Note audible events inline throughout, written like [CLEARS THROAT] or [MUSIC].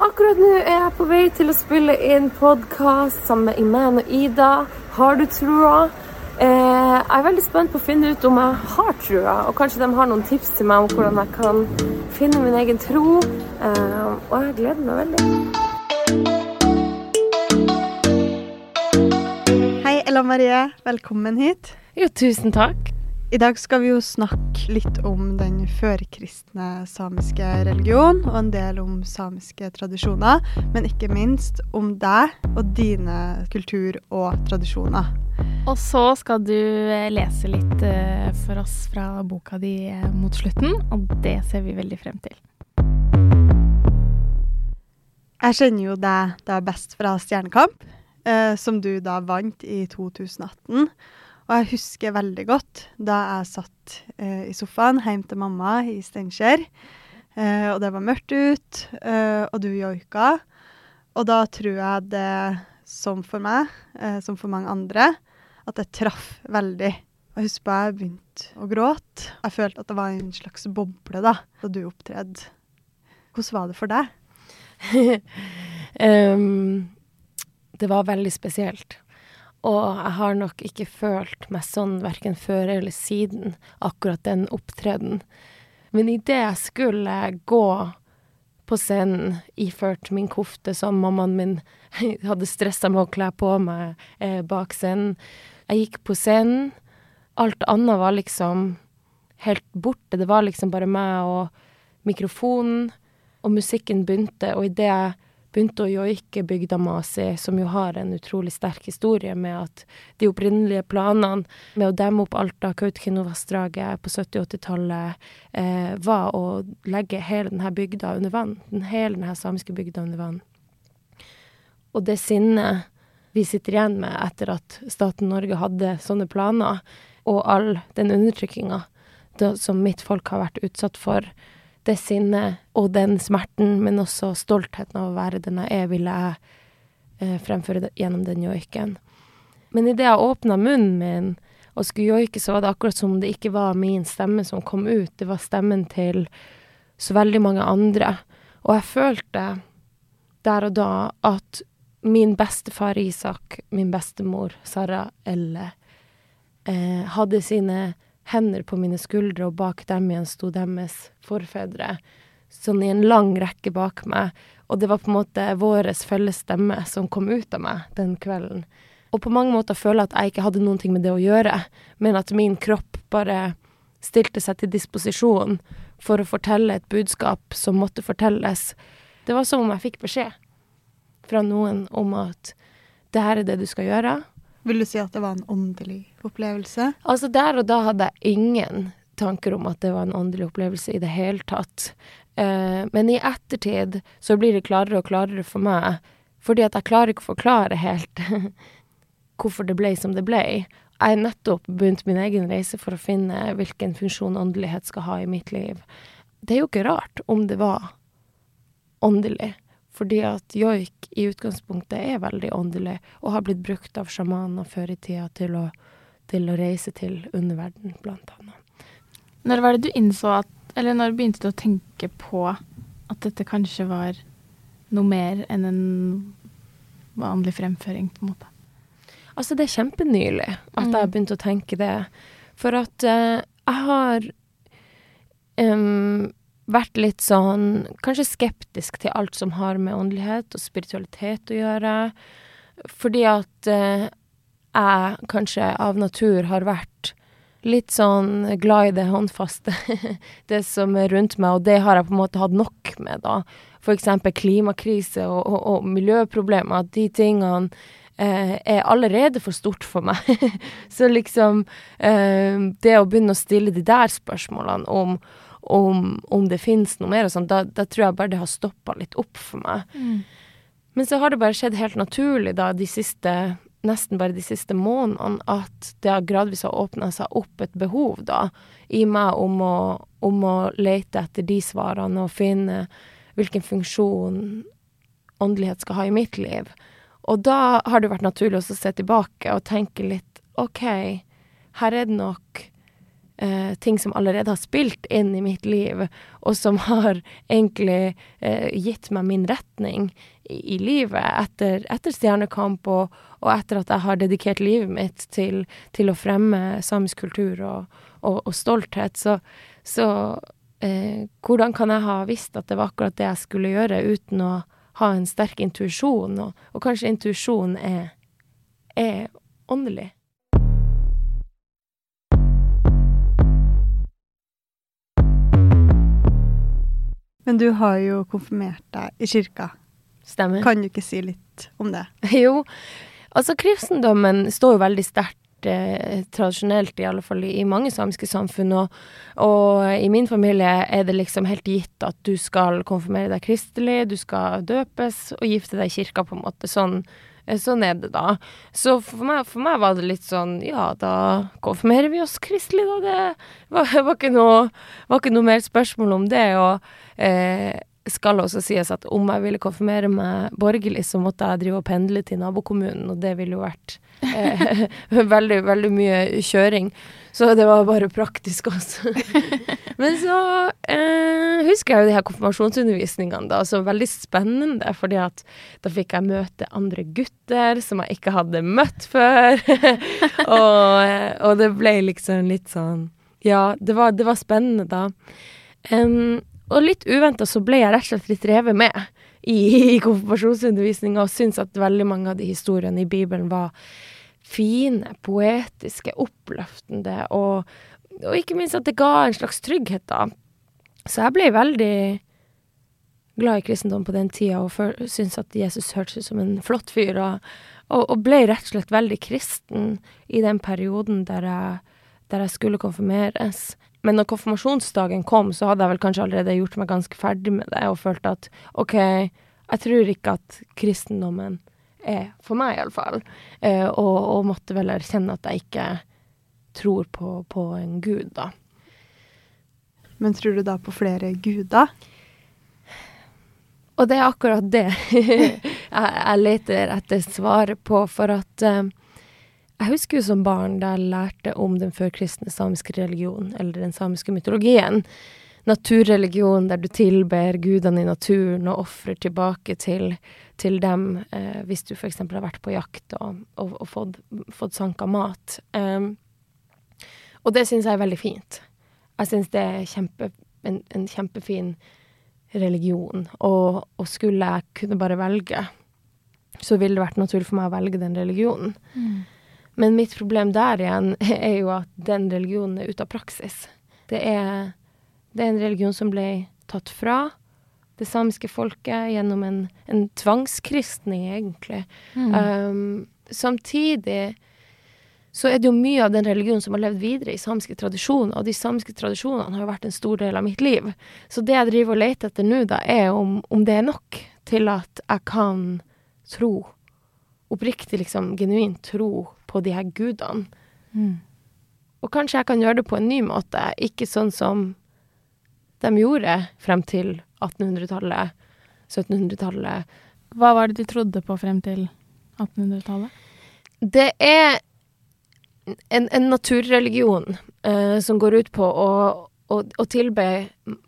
Akkurat nå er jeg på vei til å spille inn podkast sammen med Iman og Ida. Har du trua? Eh, jeg er veldig spent på å finne ut om jeg har trua, og kanskje de har noen tips til meg om hvordan jeg kan finne min egen tro. Eh, og jeg gleder meg veldig. Hei, Ella Marie. Velkommen hit. Jo, tusen takk. I dag skal vi jo snakke litt om den førkristne samiske religion, og en del om samiske tradisjoner, men ikke minst om deg og dine kultur- og tradisjoner. Og så skal du eh, lese litt eh, for oss fra boka di eh, mot slutten, og det ser vi veldig frem til. Jeg kjenner jo deg da best fra Stjernekamp, som du da vant i 2018. Og jeg husker veldig godt da jeg satt eh, i sofaen hjemme til mamma i Steinkjer, eh, og det var mørkt ut, eh, og du joika. Og da tror jeg det, som for meg, eh, som for mange andre, at det traff veldig. Jeg husker på jeg begynte å gråte. Jeg følte at det var en slags boble da, da du opptredde. Hvordan var det for deg? um, [LAUGHS] det var veldig spesielt. Og jeg har nok ikke følt meg sånn verken før eller siden akkurat den opptredenen. Men idet jeg skulle gå på scenen iført min kofte som mammaen min [LAUGHS] hadde stressa med å kle på meg eh, bak scenen Jeg gikk på scenen. Alt annet var liksom helt borte. Det var liksom bare meg og mikrofonen, og musikken begynte, og idet jeg begynte å joike bygda Masi, som jo har en utrolig sterk historie med at de opprinnelige planene med å demme opp Alta-Kautokeino-vassdraget på 70- og 80-tallet eh, var å legge hele denne bygda under vann. Den hele denne samiske bygda under vann. Og det sinnet vi sitter igjen med etter at staten Norge hadde sånne planer, og all den undertrykkinga som mitt folk har vært utsatt for, det sinnet og den smerten, men også stoltheten av å være den jeg er, ville jeg eh, fremføre gjennom den joiken. Men idet jeg åpna munnen min og skulle joike, så var det akkurat som det ikke var min stemme som kom ut, det var stemmen til så veldig mange andre. Og jeg følte der og da at min bestefar Isak, min bestemor Sara Elle, eh, hadde sine hender på mine skuldre, og bak dem igjen sto deres forfedre, sånn i en lang rekke bak meg, og det var på en måte vår felles stemme som kom ut av meg den kvelden. Og på mange måter føler jeg at jeg ikke hadde noen ting med det å gjøre, men at min kropp bare stilte seg til disposisjon for å fortelle et budskap som måtte fortelles. Det var som om jeg fikk beskjed fra noen om at det her er det du skal gjøre, vil du si at det var en åndelig opplevelse? Altså, der og da hadde jeg ingen tanker om at det var en åndelig opplevelse i det hele tatt. Uh, men i ettertid så blir det klarere og klarere for meg, fordi at jeg klarer ikke å forklare helt [LAUGHS] hvorfor det ble som det ble. Jeg har nettopp begynt min egen reise for å finne hvilken funksjon åndelighet skal ha i mitt liv. Det er jo ikke rart om det var åndelig, Fordi at joik i utgangspunktet er veldig åndelig, og har blitt brukt av sjamaner før i tida til å, til å reise til underverden, blant annet. Når var det du innså at Eller når begynte du å tenke på at dette kanskje var noe mer enn en vanlig fremføring, på en måte? Altså, det er kjempenylig at jeg har Mm. begynt å tenke det. For at uh, jeg har em, vært litt sånn kanskje skeptisk til alt som har med åndelighet og spiritualitet å gjøre. Fordi at eh, jeg kanskje av natur har vært litt sånn glad i det håndfaste, [LAUGHS] det som er rundt meg, og det har jeg på en måte hatt nok med, da. Eksempel klimakrise og, og, og miljøproblemer, at de tingene eh, er allerede for stort for meg. [LAUGHS] Så liksom eh, Det å begynne å stille de der spørsmålene om, om, om det finnes noe mer og sånn, da, da tror jeg bare det har stoppa litt opp for meg. Men så har det bare skjedd helt naturlig da de siste nesten bare de siste månedene at det har gradvis har åpna seg opp et behov da i meg om å, om å lete etter de svarene og finne hvilken funksjon åndelighet skal ha i mitt liv. Og da har det vært naturlig å se tilbake og tenke litt OK, her er det nok eh, ting som allerede har spilt inn i mitt liv, og som har egentlig eh, gitt meg min retning i, i livet etter, etter Stjernekamp, og, og etter at jeg har dedikert livet mitt til, til å fremme samisk kultur og, og, og stolthet. Så, så eh, hvordan kan jeg ha visst at det var akkurat det jeg skulle gjøre, uten å ha en sterk intuisjon, og, kanskje intuisjon er, er åndelig? Men du har jo konfirmert deg i kirka. Stemmer. Kan du ikke si litt om det? [LAUGHS] Jo, altså kristendommen står jo veldig sterkt eh, tradisjonelt, i alle fall i, mange samiske samfunn. Og, og i min familie er det liksom helt gitt at du skal konfirmere deg kristelig, du skal døpes og gifte deg i kirka, på en måte. Sånn, sånn er det da. Så for meg, for meg var det litt sånn ja, da konfirmerer vi oss kristelig, da. Det var, [LAUGHS] var, ikke, noe, var ikke noe mer spørsmål om det. Og eh, skal også sies at om jeg ville konfirmere meg borgerlig, så måtte jeg drive og pendle til nabokommunen, og det ville jo vært eh, [LAUGHS] veldig, veldig mye kjøring. Så det var bare praktisk også. [LAUGHS] Men så eh, husker jeg jo de her konfirmasjonsundervisningene, da, så veldig spennende, fordi at da fikk jeg møte andre gutter som jeg ikke hadde møtt før. [LAUGHS] og, og det ble liksom litt sånn Ja, det var, det var spennende da. Um, og litt uventa så ble jeg rett og slett litt revet med i, i konfirmasjonsundervisninga, og syntes at veldig mange av de historiene i Bibelen var fine, poetiske, oppløftende, og, og ikke minst at det ga en slags trygghet, da. Så jeg ble veldig glad i kristendom på den tida, og syntes at Jesus hørtes ut som en flott fyr, og, og, og, ble rett og slett veldig kristen i den perioden der jeg, der jeg skulle konfirmeres. Men når konfirmasjonsdagen kom, så hadde jeg vel kanskje allerede gjort meg ganske ferdig med det, og følte at OK, jeg tror ikke at kristendommen er for meg, iallfall. Eh, og, og måtte vel erkjenne at jeg ikke tror på, på en gud, da. Men tror du da på flere guder? Og det er akkurat det [LAUGHS] jeg, jeg leter etter svaret på, for at eh, jeg husker jo som barn da jeg lærte om den førkristne samiske religionen, eller den samiske mytologien. Naturreligion der du tilber gudene i naturen og ofrer tilbake til, til dem eh, hvis du f.eks. har vært på jakt og, og, og fått, fått sanka mat. Um, og det syns jeg er veldig fint. Jeg syns det er kjempe, en, en, kjempefin religion. Og, og, skulle jeg kunne bare velge, så ville det vært naturlig for meg å velge den religionen. Mm. Men mitt problem der igjen [LAUGHS] er jo at den religionen er ute av praksis. Det er, det er en religion som ble tatt fra det samiske folket gjennom en, en tvangskristning, egentlig. Mm. Um, samtidig så er det jo mye av den religionen som har levd videre i samiske tradisjoner, og de samiske tradisjonene har jo vært en stor del av mitt liv. Så det jeg driver og leter etter nå, da, er om, om det er nok til at jeg kan tro, oppriktig liksom genuint tro på de her gudene. Mm. Og kanskje jeg kan gjøre det på en ny måte, ikke sånn som de gjorde frem til 1800-tallet. 1700-tallet. Hva var det de trodde på frem til 1800-tallet? Det er en, en naturreligion eh, som går ut på å, å, å tilbe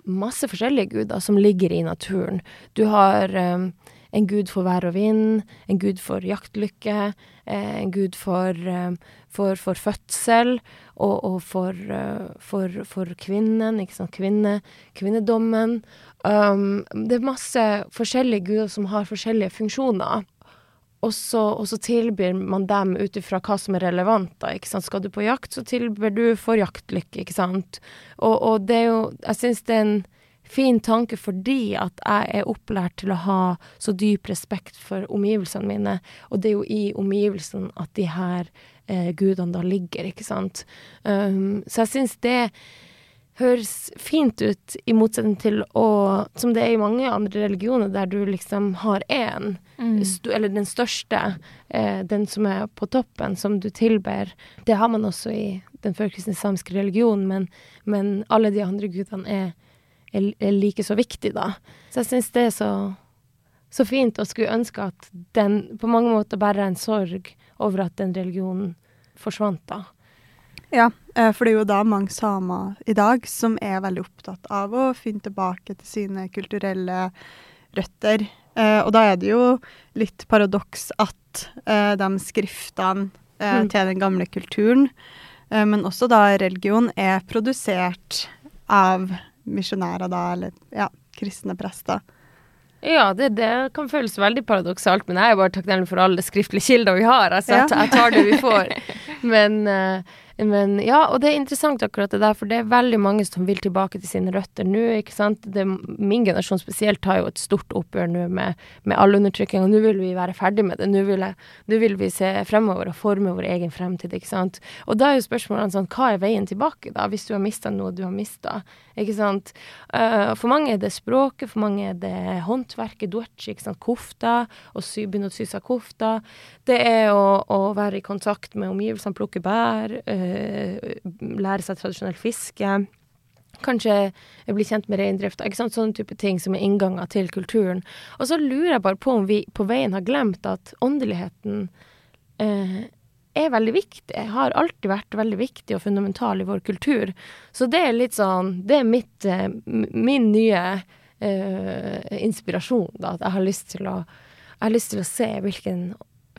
masse forskjellige guder som ligger i naturen. Du har eh, en gud for vær og vind, en gud for jaktlykke, eh, en gud for, eh, for, for fødsel og, og for, eh, for, for, kvinnen, ikke sant, Kvinne, kvinnedommen. Um, det er masse forskjellige guder som har forskjellige funksjoner. Og så, og så tilbyr man dem ut ifra hva som er relevant. da, ikke sant? Skal du på jakt, så tilbyr du for jaktlykke, ikke sant. Og, og det er jo Jeg syns det er en fin tanke fordi at jeg er opplært til å ha så dyp respekt for omgivelsene mine, og det er jo i omgivelsene at de her gudene da ligger, ikke sant. Um, så jeg syns det høres fint ut, i motsetning til å Som det er i mange andre religioner, der du liksom har én, mm. eller den største, eh, den som er på toppen, som du tilber. Det har man også i den førkristne samiske religionen, men, men alle de andre gudene er er, er like så viktig, da. Så jeg syns det er så, så fint, og skulle ønske at den på mange måter bare er en sorg over at den religionen forsvant, da. Ja, eh, for det er jo da mange samer i dag som er veldig opptatt av å finne tilbake til sine kulturelle røtter. Eh, og da er det jo litt paradoks at eh, de skriftene mm. til den gamle kulturen, men også da religion, er produsert av misjonærer, da, eller ja, kristne prester. Ja, det, det, kan føles veldig paradoksalt, men jeg er bare takknemlig for alle skriftlige kilder vi har. Altså, ja. jeg tar det vi får. [LAUGHS] Men, uh, men, ja, og det er interessant akkurat det der, for det er veldig mange som vil tilbake til sine røtter nå, ikke sant. Det, min generasjon spesielt har jo et stort oppgjør nå med, med all undertrykking, og nå vil vi være ferdig med det. Nå vil, jeg, nå vil, vi se fremover og forme vår egen fremtid, ikke sant. Og da er jo spørsmålet sånn, hva er veien tilbake, da, hvis du har mista noe du har mista, ikke sant. Uh, for mange er det språket, for mange er det håndverket, duachi, ikke sant, kofta, og sy, begynne å sy seg kofta. Det er å, å, være i kontakt med omgivelsene, plukke bær. Uh, lære seg tradisjonelt fiske. Kanskje bli kjent med reindrifta. Sånne type ting som er innganger til kulturen. Og så lurer jeg bare på om vi på veien har glemt at åndeligheten eh, er veldig viktig. Har alltid vært veldig viktig og fundamental i vår kultur. Så det er litt sånn Det er mitt, eh, min nye eh, inspirasjon, da. At jeg har lyst til å jeg har lyst til å se hvilken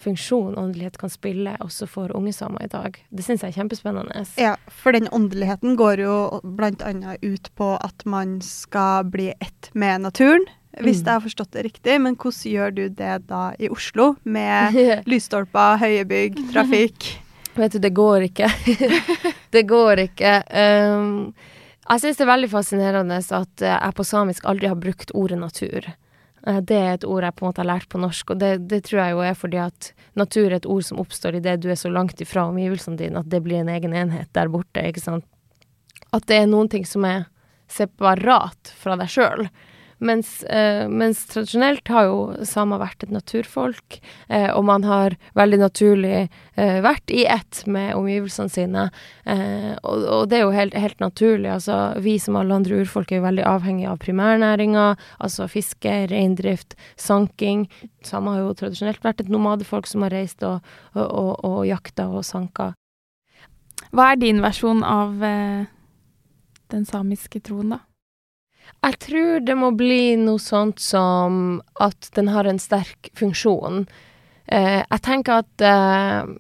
funksjon åndelighet kan spille også for unge samer i dag. Det syns jeg er kjempespennende. Ja, for den åndeligheten går jo bl.a. ut på at man skal bli ett med naturen. Hvis mm. jeg har forstått det riktig, men hvordan gjør du det da i Oslo? Med [LAUGHS] lysstolper, høye bygg, [LAUGHS] trafikk? Vet du, det går ikke. [LAUGHS] det går ikke. Um, jeg syns det er veldig fascinerende at jeg på samisk aldri har brukt ordet natur. Eh, det er et ord jeg på en måte har lært på norsk, og det, det, tror jeg jo er fordi at natur er et ord som oppstår idet du er så langt ifra omgivelsene dine at det blir en egen enhet der borte, ikke sant. At det er noen ting som er separat fra deg sjøl. Mens, eh, mens, tradisjonelt har jo samer vært et naturfolk, eh, og man har veldig naturlig eh, vært i ett med omgivelsene sine. Eh, og, og, det er jo helt, helt, naturlig. Altså, vi som alle andre urfolk er jo veldig avhengige av primærnæringa, altså fiske, reindrift, sanking. Samer har jo tradisjonelt vært et nomadefolk som har reist og, og, og, jakta og sanka. Hva er din versjon av eh, den samiske troen, da? Jeg tror det må bli noe sånt som at den har en sterk funksjon. Eh, jeg tenker at eh,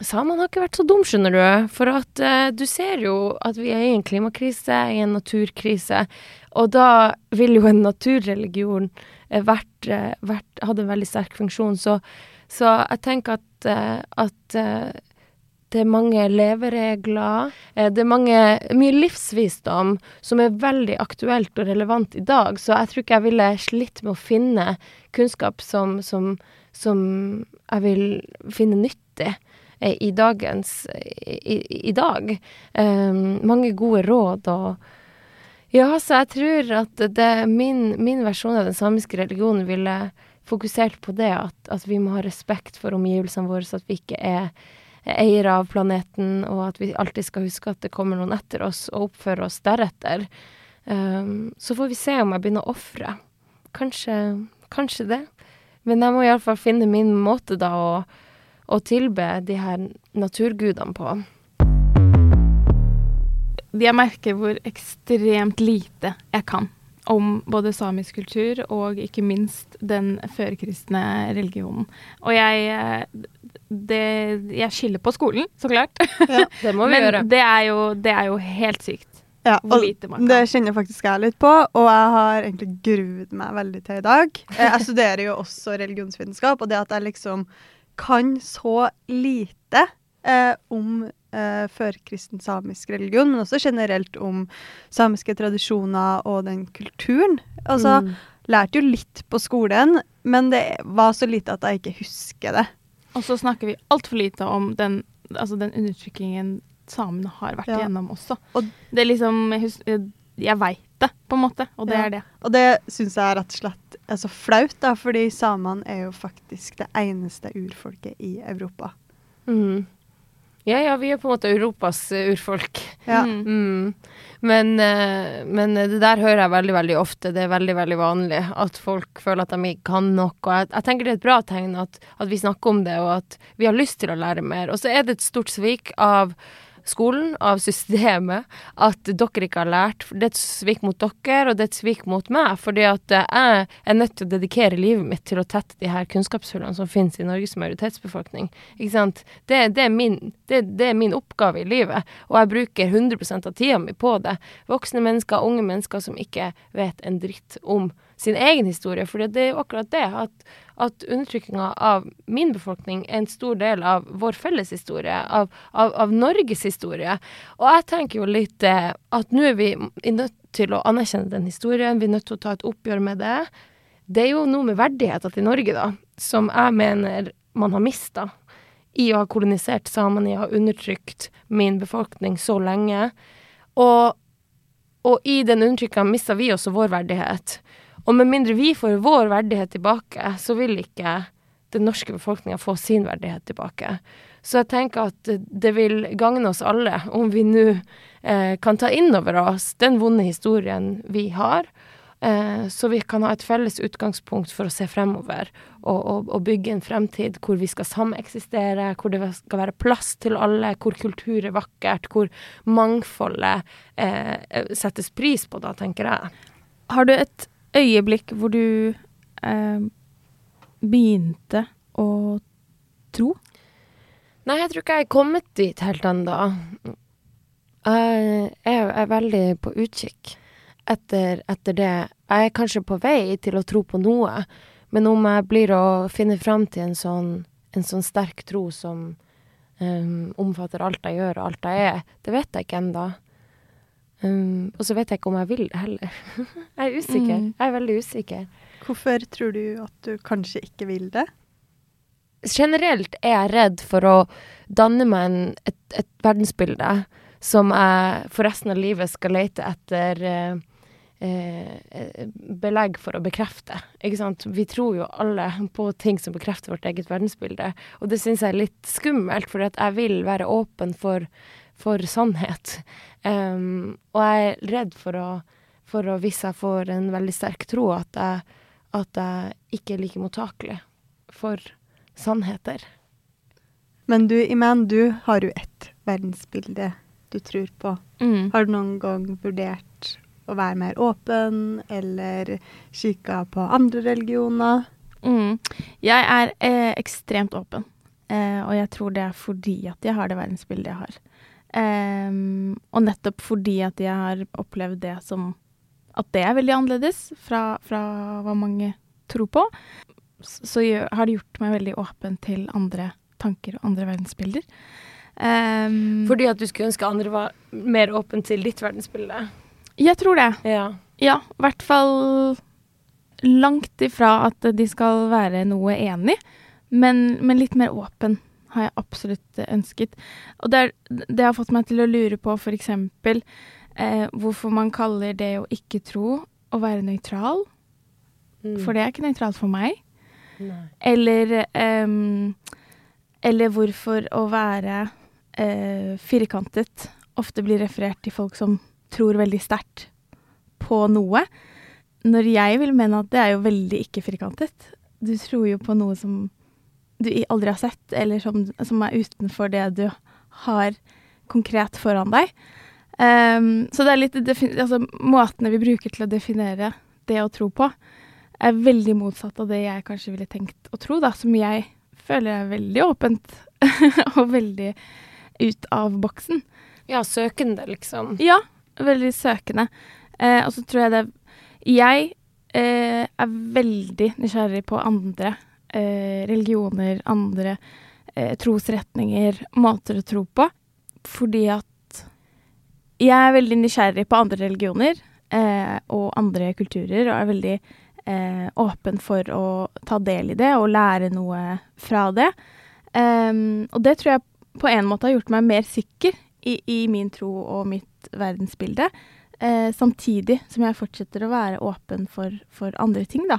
samene har ikke vært så dum, skjønner du. For at eh, du ser jo at vi er i en klimakrise, i en naturkrise. Og da vil jo en naturreligion eh, vært, eh, vært, hadde en veldig sterk funksjon. Så, så jeg tenker at, eh, at det er mange leveregler. Eh, det er mange, mye livsvisdom som er veldig aktuelt og relevant i dag. Så jeg tror ikke jeg ville slitt med å finne kunnskap som, som, som jeg vil finne nyttig eh, i dagens i, i dag. Um, mange gode råd og Ja, så jeg tror at det, min, min versjon av den samiske religionen ville fokusert på det at, at vi må ha respekt for omgivelsene våre, så at vi ikke er eiere av planeten, og at vi alltid skal huske at det kommer noen etter oss, og oppføre oss deretter. Um, så får vi se om jeg begynner å ofre. Kanskje, kanskje det. Men jeg må iallfall finne min måte da å, å tilbe de her naturgudene på. Jeg merker hvor ekstremt lite jeg kan om både samisk kultur og ikke minst den førkristne religionen. Og jeg det, Jeg skiller på skolen, så klart. Ja, det må vi [LAUGHS] Men gjøre. det er, jo, det er jo helt sykt. Ja, og kan. det kjenner faktisk jeg litt på, og jeg har egentlig gruet meg veldig til i dag. Eh, Jeg studerer jo også religionsvitenskap, og det at jeg liksom kan så lite eh, om eh, førkristen samisk religion, men også generelt om samiske tradisjoner og den kulturen. Altså, Mm. lærte jo litt på skolen, men det var så lite at jeg ikke husker det. Og så snakker vi altfor lite om den, altså den undertrykkingen samene har vært Ja. igjennom også. Og- det er liksom Jeg, jeg veit det, på en måte, og det Ja. er det. Og det syns jeg rett og slett er så flaut, da, fordi samene er jo faktisk det eneste urfolket i Europa. Mm. Ja, ja, vi er på en måte Europas eh, urfolk. Ja. Mm. Men, eh, men det der hører jeg veldig, veldig ofte. Det er veldig, veldig vanlig at folk føler at de ikke kan nok. Og jeg, jeg tenker det er et bra tegn at, at vi snakker om det, og at vi har lyst til å lære mer. Og så er det et stort svik av skolen, av systemet, at dere ikke har lært. Det er et svik mot dere, og det er et svik mot meg. Fordi at eh, jeg er nødt til å dedikere livet mitt til å tette de her kunnskapshullene som finnes i Norges majoritetsbefolkning. Ikke sant? Det, det, er min, det, det er min oppgave i livet, og jeg bruker 100% av tida mi på det. Voksne mennesker, unge mennesker som ikke vet en dritt om sin egen historie. For det er jo akkurat det, at, at undertrykkinga av min befolkning er en stor del av vår felles historie, av, av, av Norges historie. Og jeg tenker jo litt eh, at nå er vi nødt til å anerkjenne den historien, vi er nødt til å ta et oppgjør med det. Det er jo noe med verdigheter til Norge, da, som jeg mener man har mista i å ha kolonisert samene, i å ha undertrykt min befolkning så lenge. Og, og i den undertrykkinga mista vi også vår verdighet. Og med mindre vi får vår verdighet tilbake, så vil ikke den norske befolkninga få sin verdighet tilbake. Så jeg tenker at det vil gagne oss alle om vi nå eh, kan ta inn over oss den vonde historien vi har, eh, så vi kan ha et felles utgangspunkt for å se fremover og, og, og bygge en fremtid hvor vi skal sameksistere, hvor det skal være plass til alle, hvor kultur er vakkert, hvor mangfoldet eh, settes pris på, da, tenker jeg. Har du et øyeblikk hvor du eh, begynte å tro? Nei, jeg tror ikke jeg er kommet dit helt ennå. Jeg er, veldig på utkikk etter, etter det. Jeg er kanskje på vei til å tro på noe, men om jeg blir å finne fram til en sånn, en sånn sterk tro som um, omfatter alt jeg gjør og alt jeg er, det vet jeg ikke ennå. Um, og så vet jeg ikke om jeg vil det heller. [LAUGHS] jeg er usikker. Mm. Jeg er veldig usikker. Hvorfor tror du at du kanskje ikke vil det? generelt er jeg redd for å danne meg en, et, et verdensbilde som jeg for resten av livet skal lete etter eh, eh, belegg for å bekrefte. Ikke sant? Vi tror jo alle på ting som bekrefter vårt eget verdensbilde. Og det syns jeg er litt skummelt, for jeg vil være åpen for, for sannhet. Um, og jeg er redd for å, for å, hvis jeg får en veldig sterk tro, at jeg, at jeg ikke er like mottakelig for sannheter. Men du, Iman, du har jo ett verdensbilde du tror på. Mm. Har du noen gang vurdert å være mer åpen, eller kikka på andre religioner? Mm. Jeg er eh, ekstremt åpen, eh, og jeg tror det er fordi at jeg har det verdensbildet jeg har. Em, og nettopp fordi at jeg har opplevd det som At det er veldig annerledes fra, fra hva mange tror på, så, så har det gjort meg veldig åpen til andre tanker og andre verdensbilder. Um, Fordi at du skulle ønske andre var mer åpne til ditt verdensbilde. jeg tror det. Ja. Ja, i hvert fall langt ifra at de skal være noe enig, men, men litt mer åpen har jeg absolutt ønsket. Og det, er, det har fått meg til å lure på f.eks. Eh, hvorfor man kaller det å ikke tro å være nøytral, Mm. for det er ikke nøytralt for meg. Nei. Eller, eh, eller hvorfor å være eh, firkantet ofte blir referert til folk som tror veldig sterkt på noe. når jeg vil mene at det er jo veldig ikke firkantet. Du tror jo på noe som du aldri har sett, eller som, som er utenfor det du har konkret foran deg. Um, så det er litt altså, Måtene vi bruker til å definere det å tro på, er veldig motsatt av det jeg kanskje ville tenkt å tro, da, som jeg føler er veldig åpent [LAUGHS] og veldig ut av boksen. Ja, søkende, liksom. Ja, veldig søkende. Eh, og så tror jeg det Jeg eh, er veldig nysgjerrig på andre religioner, andre eh, trosretninger, måter å tro på. Fordi at jeg er veldig nysgjerrig på andre religioner eh, og andre kulturer, og er veldig eh, åpen for å ta del i det og lære noe fra det. Um, og det tror jeg på en måte har gjort meg mer sikker i, i min tro og mitt verdensbilde. Eh, samtidig som jeg fortsetter å være åpen for, for andre ting, da.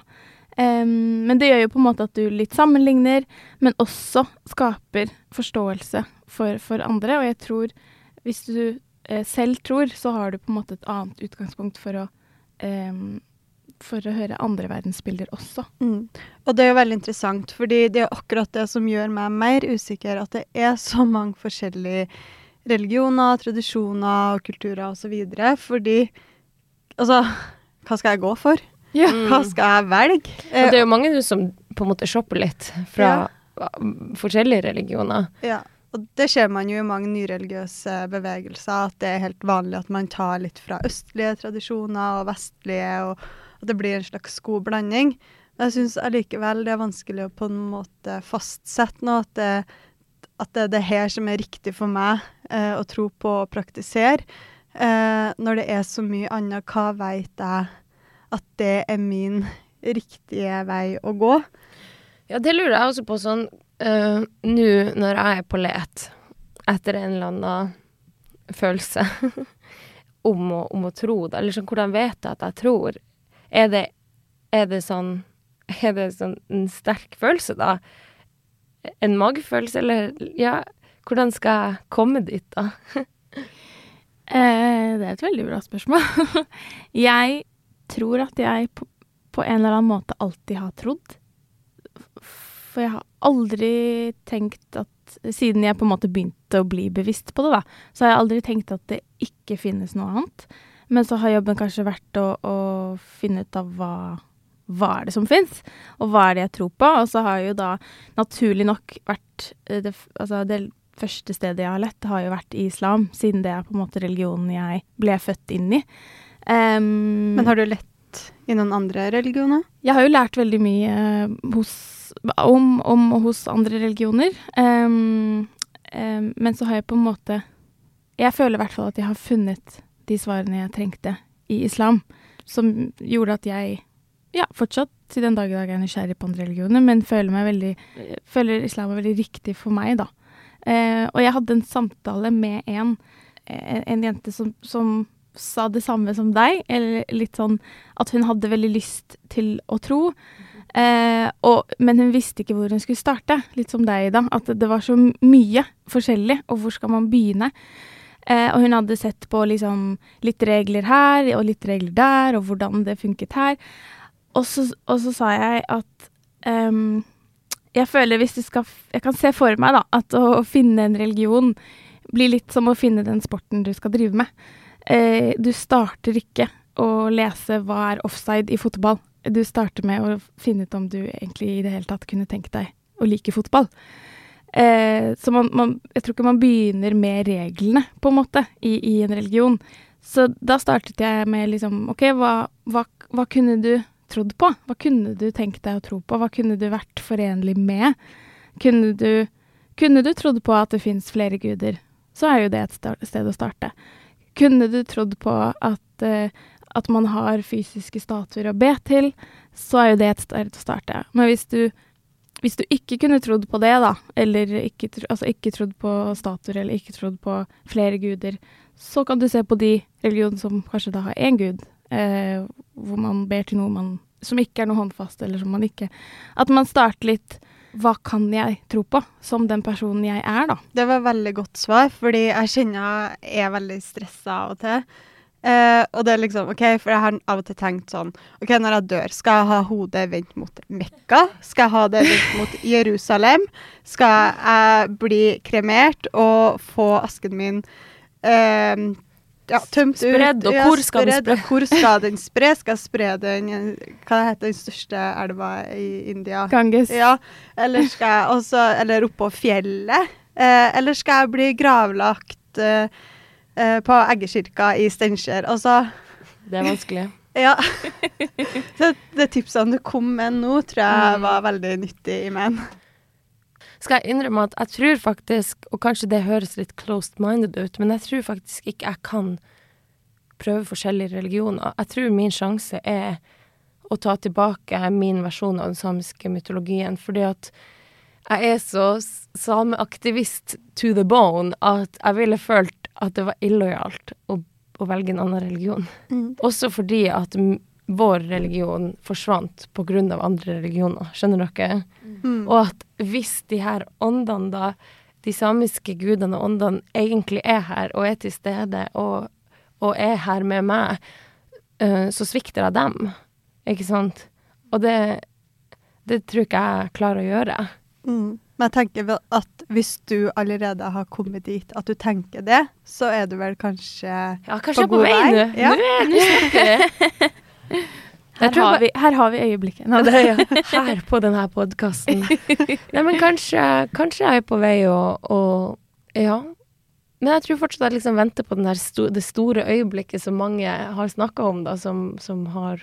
Um, men det gjør jo på en måte at du litt sammenligner, men også skaper forståelse for, for andre. Og jeg tror, hvis du eh, selv tror, så har du på en måte et annet utgangspunkt for å um, for å høre andre verdensbilder også. Mm. Og det er jo veldig interessant, fordi det er akkurat det som gjør meg mer usikker, at det er så mange forskjellige religioner, tradisjoner og kulturer osv. Fordi altså hva skal jeg gå for? Ja. Hva skal jeg velge? Og det er jo mange som på en måte shopper litt fra ja. forskjellige religioner. Ja. Og det ser man jo i mange nyreligiøse bevegelser, at det er helt vanlig at man tar litt fra østlige tradisjoner og vestlige, og at det blir en slags god blanding. Men jeg syns allikevel det er vanskelig å på en måte fastsette noe, at det, at det er det her som er riktig for meg eh, å tro på og praktisere. Eh, når det er så mye annet, hva veit jeg at det er min riktige vei å gå? Ja, det lurer jeg også på sånn uh, Nå når jeg er på let etter en eller annen følelse [LAUGHS] om, å, om å tro, da, eller sånn hvordan vet jeg at jeg tror? Er det, er det sånn Er det sånn en sterk følelse, da? En magefølelse, eller Ja, hvordan skal jeg komme dit, da? [LAUGHS] eh, det er et veldig bra spørsmål. [LAUGHS] jeg tror at jeg på, på, en eller annen måte alltid har trodd. For jeg har aldri tenkt at Siden jeg på en måte begynte å bli bevisst på det, da, så har jeg aldri tenkt at det ikke finnes noe annet. Men så har jobben kanskje vært å, å finne ut av hva, hva er det som fins, og hva er det jeg tror på. Og så har jo da naturlig nok vært eh, det, Altså, det første stedet jeg har lett, har jo vært islam, siden det er på en måte religionen jeg ble født inn i. Um, Men har du lett i noen andre religioner? Jeg har jo lært veldig mye hos, om, om og hos andre religioner. Um, um, men så har jeg på en måte Jeg føler i hvert fall at jeg har funnet de svarene jeg trengte i islam, som gjorde at jeg ja, fortsatt til den dag i dag er nysgjerrig på andre religioner, men føler, veldig, føler islam er veldig riktig for meg, da. Eh, og jeg hadde en samtale med en, en, en jente som, som, sa det samme som deg, eller litt sånn at hun hadde veldig lyst til å tro. Eh, og, men hun visste ikke hvor hun skulle starte, litt som deg, Ida. At det var så mye forskjellig, og hvor skal man begynne? Eh, og hun hadde sett på liksom litt regler her og litt regler der, og hvordan det funket her. Og så, og så sa jeg at um, jeg føler hvis du skal Jeg kan se for meg da, at å, finne en religion blir litt som å finne den sporten du skal drive med. Eh, du starter ikke å lese hva er offside i fotball. Du starter med å finne ut om du egentlig i det hele tatt kunne tenkt deg å like fotball. Eh, så man, man, jeg tror ikke man begynner med reglene, på en måte, i, i en religion. Så da startet jeg med liksom OK, hva, hva, hva, kunne du trodd på? Hva kunne du tenkt deg å tro på? Hva kunne du vært forenlig med? Kunne du, kunne du trodd på at det fins flere guder? Så er jo det et sted å starte. Kunne du trodd på at, uh, at man har fysiske statuer å be til? Så er jo det et sted å starte. Men hvis du hvis du ikke kunne trodd på det, da, eller ikke, altså ikke trodd på statuer eller ikke trodd på flere guder, så kan du se på de religionene som kanskje da har én gud, eh, hvor man ber til noe man, som ikke er noe håndfast, eller som man ikke At man starter litt hva kan jeg tro på, som den personen jeg er, da. Det var et veldig godt svar, fordi jeg kjenner jeg er veldig stressa av og til. Eh, og det er liksom, ok, For jeg har av og til tenkt sånn OK, når jeg dør, skal jeg ha hodet vendt mot Mekka? Skal jeg ha det vendt mot Jerusalem? Skal jeg bli kremert og få asken min eh, ja, tømt Spredd, ut? og hvor skal den spredd. spre? Hvor skal den spre? Skal spre den Hva heter den største elva i India? Ganges. Ja, eller skal jeg også Eller oppå fjellet? Eh, eller skal jeg bli gravlagt eh, eh, på Eggekirka i Steinkjer? Altså Det er vanskelig. [LAUGHS] Ja. Så det tipsene du kom med nå, tror jeg Mm. var veldig nyttig i meg. Skal jeg innrømme at jeg tror faktisk, og kanskje det høres litt closed-minded ut, men jeg tror faktisk ikke jeg kan prøve forskjellige religioner. Jeg tror min sjanse er å ta tilbake min versjon av den samiske mytologien, fordi at jeg er så sameaktivist to the bone at jeg ville følt at det var illojalt å, å velge en annen religion. Også fordi at vår religion forsvant av andre religioner. Skjønner dere? Mm. Og at hvis de her åndene, da, de samiske gudene og åndene, egentlig er her og er til stede og, og er her med meg, uh, så svikter jeg dem. Ikke sant? Og det, det tror ikke jeg klarer å gjøre. Mm. Men jeg tenker vel at hvis du allerede har kommet dit at du tenker det, så er du vel kanskje Ja, kanskje jeg er På på vei vei? nå. Ja. Nå nå snakker jeg. [LAUGHS] Her, har bare- vi, her har vi øyeblikket. Nå, Det ja, her på denne podkasten. [LAUGHS] Nei, men kanskje, kanskje jeg er på vei å, Ja. Men jeg tror fortsatt jeg liksom venter på den der sto, det store øyeblikket som mange har snakka om, da, som, som, har,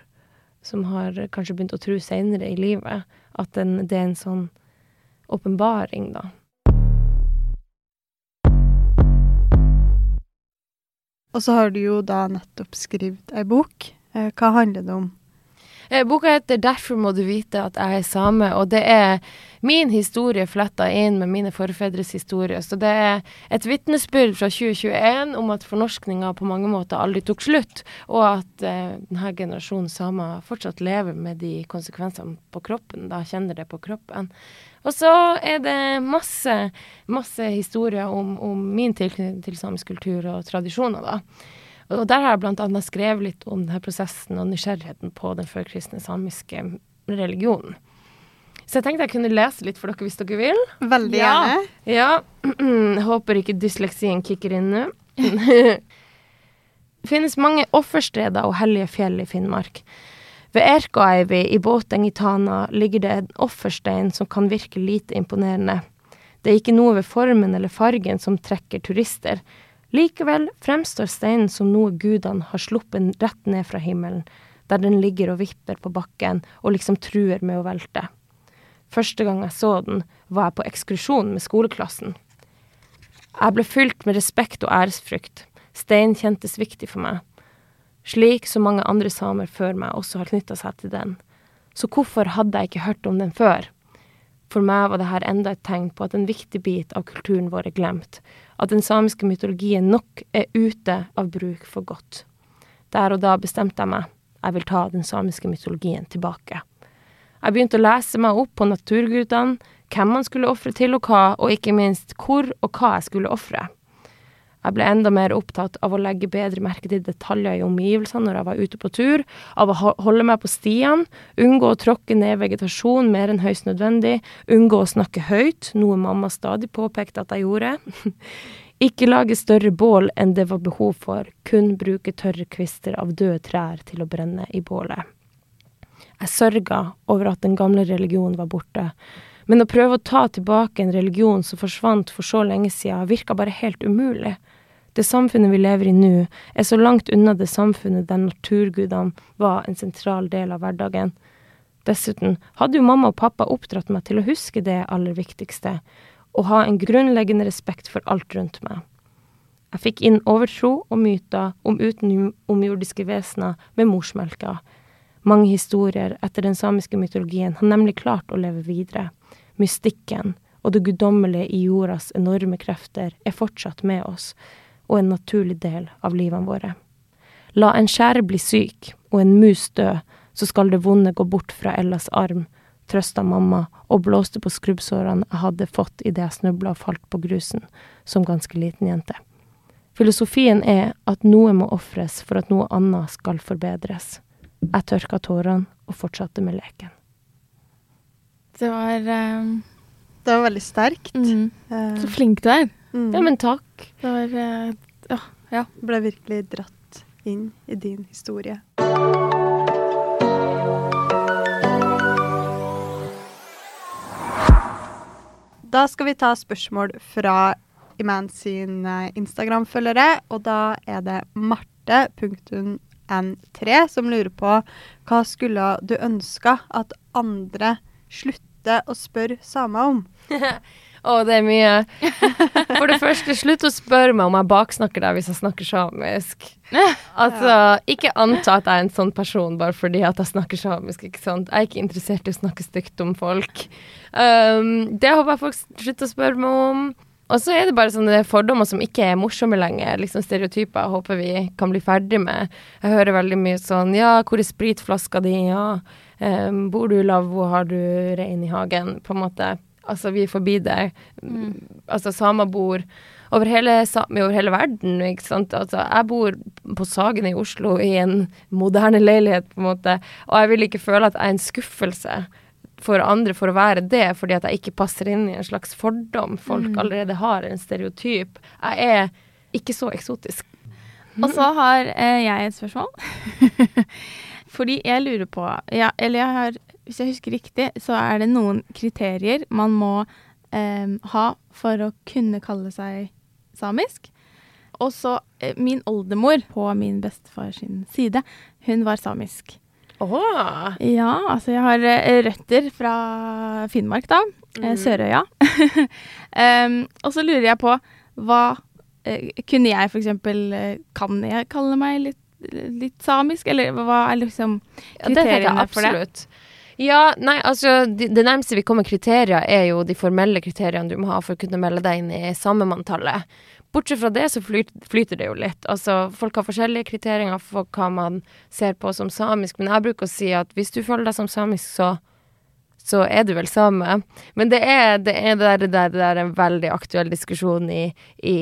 som har kanskje begynt å tro seinere i livet. At den, det er en sånn åpenbaring, da. Og så har du jo da nettopp skrevet ei bok. Eh, hva handler det om? Eh, Boka heter 'Derfor må du vite at jeg er same', og det er min historie fletta inn med mine forfedres historie. Så det er et vitnesbyrd fra 2021 om at fornorskninga på mange måter aldri tok slutt, og at eh, denne generasjonen samer fortsatt lever med de konsekvensene på kroppen, da kjenner det på kroppen. Og så er det masse, masse historier om, om min tilknytning til samisk kultur og tradisjoner, da. Og der har jeg annet skrevet litt om denne prosessen og nysgjerrigheten på den førkristne samiske religionen. Så jeg tenkte jeg kunne lese litt for dere hvis dere vil. Veldig Ja. gjerne. Ja. Jeg [CLEARS THROAT] håper ikke dysleksien kicker inn nå. Det [LAUGHS] finnes mange offersteder og hellige fjell i Finnmark. Ved Erkoeivi i Båteng i Tana ligger det en offerstein som kan virke lite imponerende. Det er ikke noe ved formen eller fargen som trekker turister. Likevel fremstår steinen som noe gudene har sluppet rett ned fra himmelen, der den ligger og vipper på bakken og liksom truer med å velte. Første gang jeg så den, var jeg på ekskursjon med skoleklassen. Jeg ble fylt med respekt og æresfrykt. Steinen kjentes viktig for meg. Slik som mange andre samer før meg også har knytta seg til den. Så hvorfor hadde jeg ikke hørt om den før? For meg var det her enda et tegn på at en viktig bit av kulturen vår er glemt, at den samiske mytologien nok er ute av bruk for godt. Der og da bestemte jeg meg, jeg vil ta den samiske mytologien tilbake. Jeg begynte å lese meg opp på naturgudene, hvem man skulle ofre til og hva, og ikke minst hvor og hva jeg skulle ofre. Jeg ble enda mer opptatt av å legge bedre merke til detaljer i omgivelsene når jeg var ute på tur, av å holde meg på stiene, unngå å tråkke ned vegetasjon mer enn høyst nødvendig, unngå å snakke høyt, noe mamma stadig påpekte at jeg gjorde. [LAUGHS] Ikke lage større bål enn det var behov for, kun bruke tørre kvister av døde trær til å brenne i bålet. Jeg sørga over at den gamle religionen var borte, men å prøve å ta tilbake en religion som forsvant for så lenge siden, virka bare helt umulig. Det samfunnet vi lever i nå, er så langt unna det samfunnet der naturgudene var en sentral del av hverdagen. Dessuten hadde jo mamma og pappa oppdratt meg til å huske det aller viktigste, å ha en grunnleggende respekt for alt rundt meg. Jeg fikk inn overtro og myter om utenomjordiske vesener med morsmelka. Mange historier etter den samiske mytologien har nemlig klart å leve videre. Mystikken og det guddommelige i jordas enorme krefter er fortsatt med oss, og en naturlig del av livene våre. La en skjære bli syk og en mus dø, så skal det vonde gå bort fra Ellas arm, trøsta mamma og blåste på skrubbsårene jeg hadde fått idet jeg snubla og falt på grusen som ganske liten jente. Filosofien er at noe må ofres for at noe annet skal forbedres. Jeg tørka tårene og fortsatte med leken. Det var um... Det var veldig sterkt. mm, Uh... Så flink du er. Mm. Ja, men takk. Det var eh, Ja. ja. ble virkelig dratt inn i din historie. Da skal vi ta spørsmål fra Iman sin eh, Instagram-følgere, og da er det marte.n3 som lurer på hva skulle du ønska at andre slutter å spørre samer om? [LAUGHS] Å, det er mye. For det første, slutt å spørre meg om jeg baksnakker deg hvis jeg snakker samisk. Altså, ikke anta at jeg er en sånn person bare fordi at jeg snakker samisk, ikke sant. Jeg er ikke interessert i å snakke stygt om folk. Um, det håper jeg folk slutter å spørre meg om. Og så er det bare sånne fordommer som ikke er morsomme lenger. Liksom stereotyper jeg håper vi kan bli ferdig med. Jeg hører veldig mye sånn Ja, hvor er spritflaska di? Ja. Um, bor du i lavvo? Har du rein i hagen? På en måte. Altså, vi er forbi det. Altså, samer bor over hele, over hele verden, ikke sant. Altså, jeg bor på Sagen i Oslo i en moderne leilighet, på en måte, og jeg vil ikke føle at jeg er en skuffelse for andre for å være det, fordi at jeg ikke passer inn i en slags fordom folk allerede har, en stereotyp. Jeg er ikke så eksotisk. Og så har eh, jeg et spørsmål. [LAUGHS] Fordi jeg lurer på ja, Eller jeg har, hvis jeg husker riktig, så er det noen kriterier man må eh, ha for å kunne kalle seg samisk. Og så eh, min oldemor på min bestefar sin side, hun var samisk. Åh, Ja, altså jeg har eh, røtter fra Finnmark, da. eh, Sørøya. um, [LAUGHS] og så lurer jeg på hva eh, Kunne jeg eksempel eh, Kan jeg kalle meg litt, litt samisk, eller hva er liksom kriteriene Ja, det jeg for det? absolutt. Ja, nei, altså det, det nærmeste vi kommer kriterier, er jo de formelle kriteriene du må ha for å kunne melde deg inn i samemanntallet. Bortsett fra det så flyt, flyter det jo litt. Altså, folk har forskjellige kriterier for hva man ser på som samisk, men jeg bruker å si at hvis du føler deg som samisk, så så er du vel same. Men det er, det er, det der, det der, det der en veldig aktuell diskusjon i, i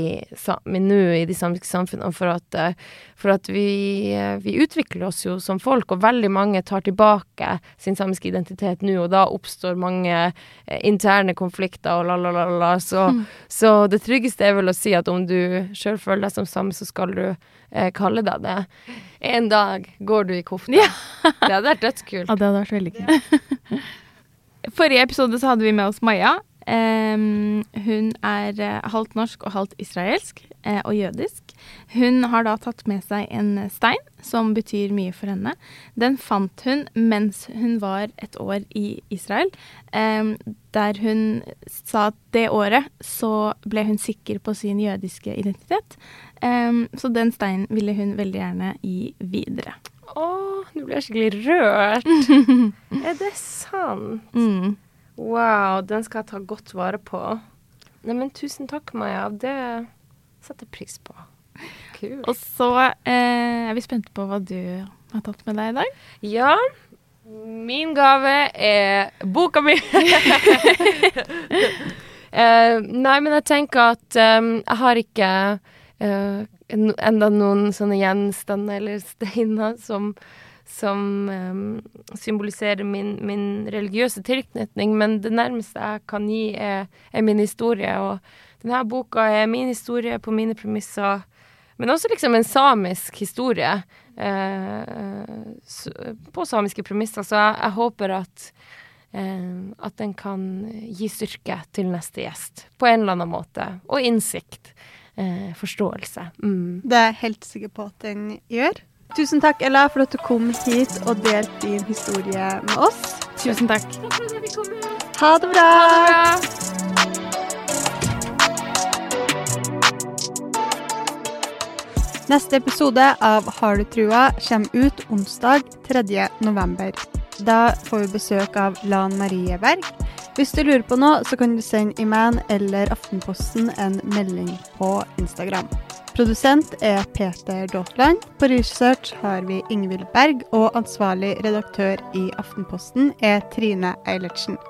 nå, i de samiske samfunnene, for at, eh, for at vi, eh, vi utvikler oss jo som folk, og veldig mange tar tilbake sin samiske identitet nå, og da oppstår mange eh, interne konflikter og la, la, la, la. Så, så det tryggeste er vel å si at om du sjøl føler deg som same, så skal du eh, kalle deg det. En dag går du i kofte. Ja. Det hadde vært dødskult. Ja, det hadde vært veldig kult. [LAUGHS] Forrige episode så hadde vi med oss Maja. Um, hun er eh, halvt norsk og halvt israelsk uh, og jødisk. Hun har da tatt med seg en stein som betyr mye for henne. Den fant hun mens hun var et år i Israel, um, der hun sa at det året så ble hun sikker på sin jødiske identitet. Um, så den steinen ville hun veldig gjerne gi videre. Å, nå blir jeg skikkelig rørt. [LAUGHS] er det sant? Mm. Wow, den skal jeg ta godt vare på. Neimen, tusen takk, Maja. Det setter pris på. Kult. Og så eh, er vi spente på hva du har tatt med deg i dag. Ja, min gave er boka mi. [LAUGHS] [LAUGHS] Eh, nei, men jeg tenker at um, jeg har ikke en- enda noen sånne gjenstander eller steiner som, som um, symboliserer min, min religiøse tilknytning, men det nærmeste jeg kan gi, er, er min historie. Og denne boka er min historie på mine premisser. Men også liksom en samisk historie eh, på samiske premisser. Så jeg, jeg håper at, eh, at den kan gi styrke til neste gjest på en eller annen måte. Og innsikt. Eh, forståelse. Mm. Det er jeg helt sikker på at den gjør. Tusen takk, Ella, for at du kom hit og delte din historie med oss. Tusen takk. Ha det bra! Neste episode av Har du trua kommer ut onsdag 3. november. Da får vi besøk av Lan Marie Berg. Hvis du lurer på noe, så kan du sende Iman eller Aftenposten en melding på Instagram. Produsent er Peter Daatland. På research har vi Ingvild Berg, og ansvarlig redaktør i Aftenposten er Trine Eilertsen.